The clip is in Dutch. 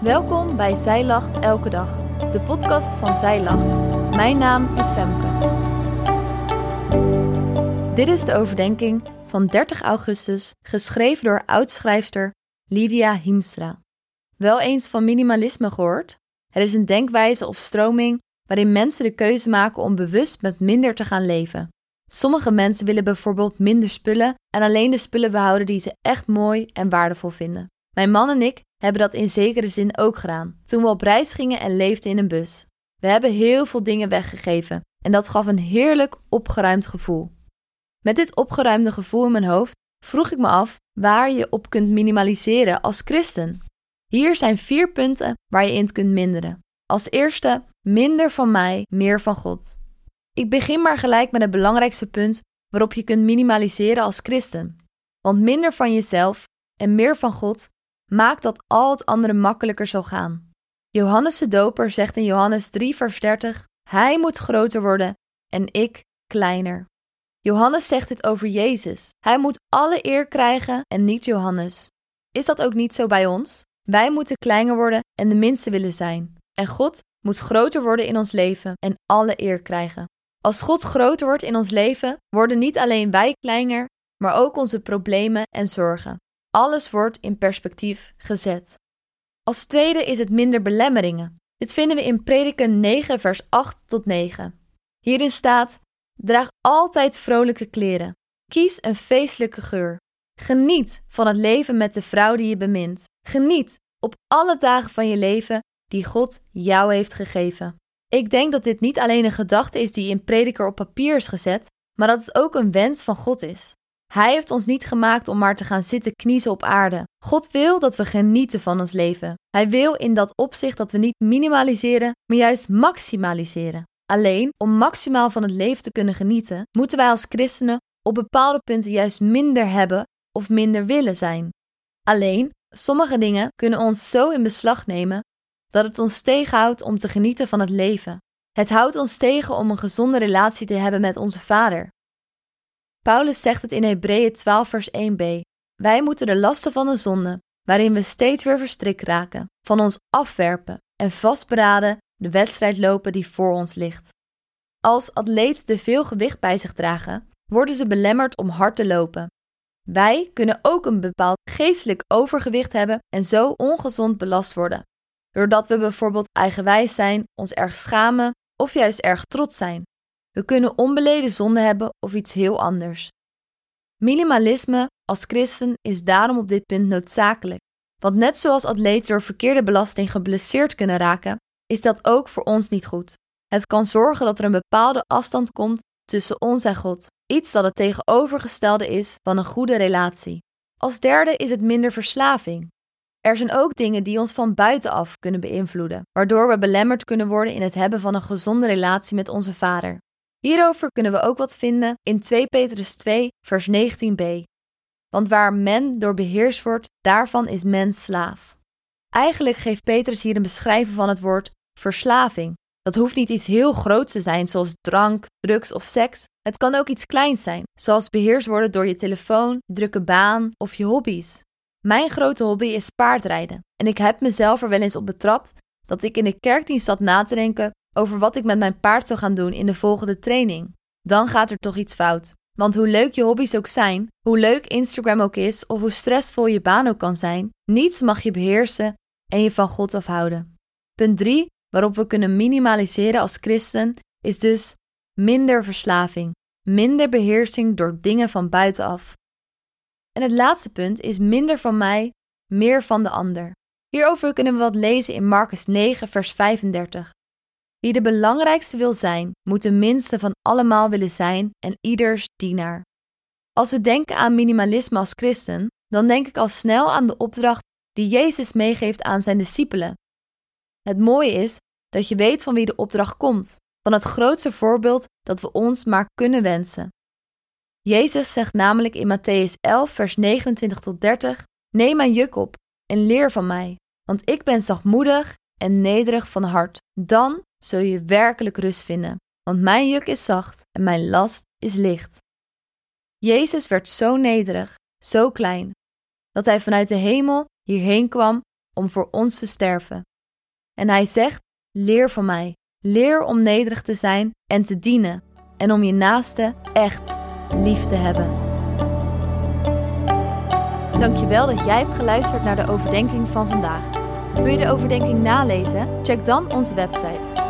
Welkom bij Zij Lacht Elke Dag, de podcast van Zij Lacht. Mijn naam is Femke. Dit is de overdenking van 30 augustus, geschreven door oudschrijfster Lydia Hiemstra. Wel eens van minimalisme gehoord? Het is een denkwijze of stroming waarin mensen de keuze maken om bewust met minder te gaan leven. Sommige mensen willen bijvoorbeeld minder spullen en alleen de spullen behouden die ze echt mooi en waardevol vinden. Mijn man en ik hebben dat in zekere zin ook gedaan toen we op reis gingen en leefden in een bus. We hebben heel veel dingen weggegeven en dat gaf een heerlijk opgeruimd gevoel. Met dit opgeruimde gevoel in mijn hoofd vroeg ik me af waar je op kunt minimaliseren als christen. Hier zijn vier punten waar je in kunt minderen. Als eerste, minder van mij, meer van God. Ik begin maar gelijk met het belangrijkste punt waarop je kunt minimaliseren als christen. Want minder van jezelf en meer van God maakt dat al het andere makkelijker zal gaan. Johannes de Doper zegt in Johannes 3, vers 30: Hij moet groter worden en ik kleiner. Johannes zegt dit over Jezus. Hij moet alle eer krijgen en niet Johannes. Is dat ook niet zo bij ons? Wij moeten kleiner worden en de minste willen zijn. En God moet groter worden in ons leven en alle eer krijgen. Als God groter wordt in ons leven, worden niet alleen wij kleiner, maar ook onze problemen en zorgen. Alles wordt in perspectief gezet. Als tweede is het minder belemmeringen. Dit vinden we in Prediken 9, vers 8 tot 9. Hierin staat: Draag altijd vrolijke kleren. Kies een feestelijke geur. Geniet van het leven met de vrouw die je bemint. Geniet op alle dagen van je leven die God jou heeft gegeven. Ik denk dat dit niet alleen een gedachte is die in prediker op papier is gezet, maar dat het ook een wens van God is. Hij heeft ons niet gemaakt om maar te gaan zitten kniezen op aarde. God wil dat we genieten van ons leven. Hij wil in dat opzicht dat we niet minimaliseren, maar juist maximaliseren. Alleen om maximaal van het leven te kunnen genieten, moeten wij als christenen op bepaalde punten juist minder hebben of minder willen zijn. Alleen, sommige dingen kunnen ons zo in beslag nemen dat het ons tegenhoudt om te genieten van het leven. Het houdt ons tegen om een gezonde relatie te hebben met onze Vader. Paulus zegt het in Hebreeën 12 vers 1b. Wij moeten de lasten van de zonde, waarin we steeds weer verstrikt raken, van ons afwerpen en vastberaden de wedstrijd lopen die voor ons ligt. Als atleten te veel gewicht bij zich dragen, worden ze belemmerd om hard te lopen. Wij kunnen ook een bepaald geestelijk overgewicht hebben en zo ongezond belast worden. Doordat we bijvoorbeeld eigenwijs zijn, ons erg schamen of juist erg trots zijn. We kunnen onbeleden zonde hebben of iets heel anders. Minimalisme als christen is daarom op dit punt noodzakelijk. Want net zoals atleten door verkeerde belasting geblesseerd kunnen raken, is dat ook voor ons niet goed. Het kan zorgen dat er een bepaalde afstand komt tussen ons en God, iets dat het tegenovergestelde is van een goede relatie. Als derde is het minder verslaving. Er zijn ook dingen die ons van buitenaf kunnen beïnvloeden, waardoor we belemmerd kunnen worden in het hebben van een gezonde relatie met onze Vader. Hierover kunnen we ook wat vinden in 2 Petrus 2, vers 19b. Want waar men door beheerst wordt, daarvan is men slaaf. Eigenlijk geeft Petrus hier een beschrijving van het woord verslaving. Dat hoeft niet iets heel groots te zijn, zoals drank, drugs of seks. Het kan ook iets kleins zijn, zoals beheerst worden door je telefoon, drukke baan of je hobby's. Mijn grote hobby is paardrijden en ik heb mezelf er wel eens op betrapt dat ik in de kerkdienst zat na te denken over wat ik met mijn paard zou gaan doen in de volgende training. Dan gaat er toch iets fout. Want hoe leuk je hobby's ook zijn, hoe leuk Instagram ook is of hoe stressvol je baan ook kan zijn, niets mag je beheersen en je van God afhouden. Punt 3, waarop we kunnen minimaliseren als christen, is dus minder verslaving, minder beheersing door dingen van buitenaf. En het laatste punt is minder van mij, meer van de ander. Hierover kunnen we wat lezen in Marcus 9, vers 35. Wie de belangrijkste wil zijn, moet de minste van allemaal willen zijn en ieders dienaar. Als we denken aan minimalisme als christen, dan denk ik al snel aan de opdracht die Jezus meegeeft aan zijn discipelen. Het mooie is dat je weet van wie de opdracht komt, van het grootste voorbeeld dat we ons maar kunnen wensen. Jezus zegt namelijk in Matthäus 11, vers 29 tot 30: Neem mijn juk op en leer van mij, want ik ben zachtmoedig en nederig van hart. Dan zul je werkelijk rust vinden, want mijn juk is zacht en mijn last is licht. Jezus werd zo nederig, zo klein, dat hij vanuit de hemel hierheen kwam om voor ons te sterven. En hij zegt: Leer van mij, leer om nederig te zijn en te dienen, en om je naaste echt lief te hebben. Dankjewel dat jij hebt geluisterd naar de overdenking van vandaag. Wil je de overdenking nalezen? Check dan onze website.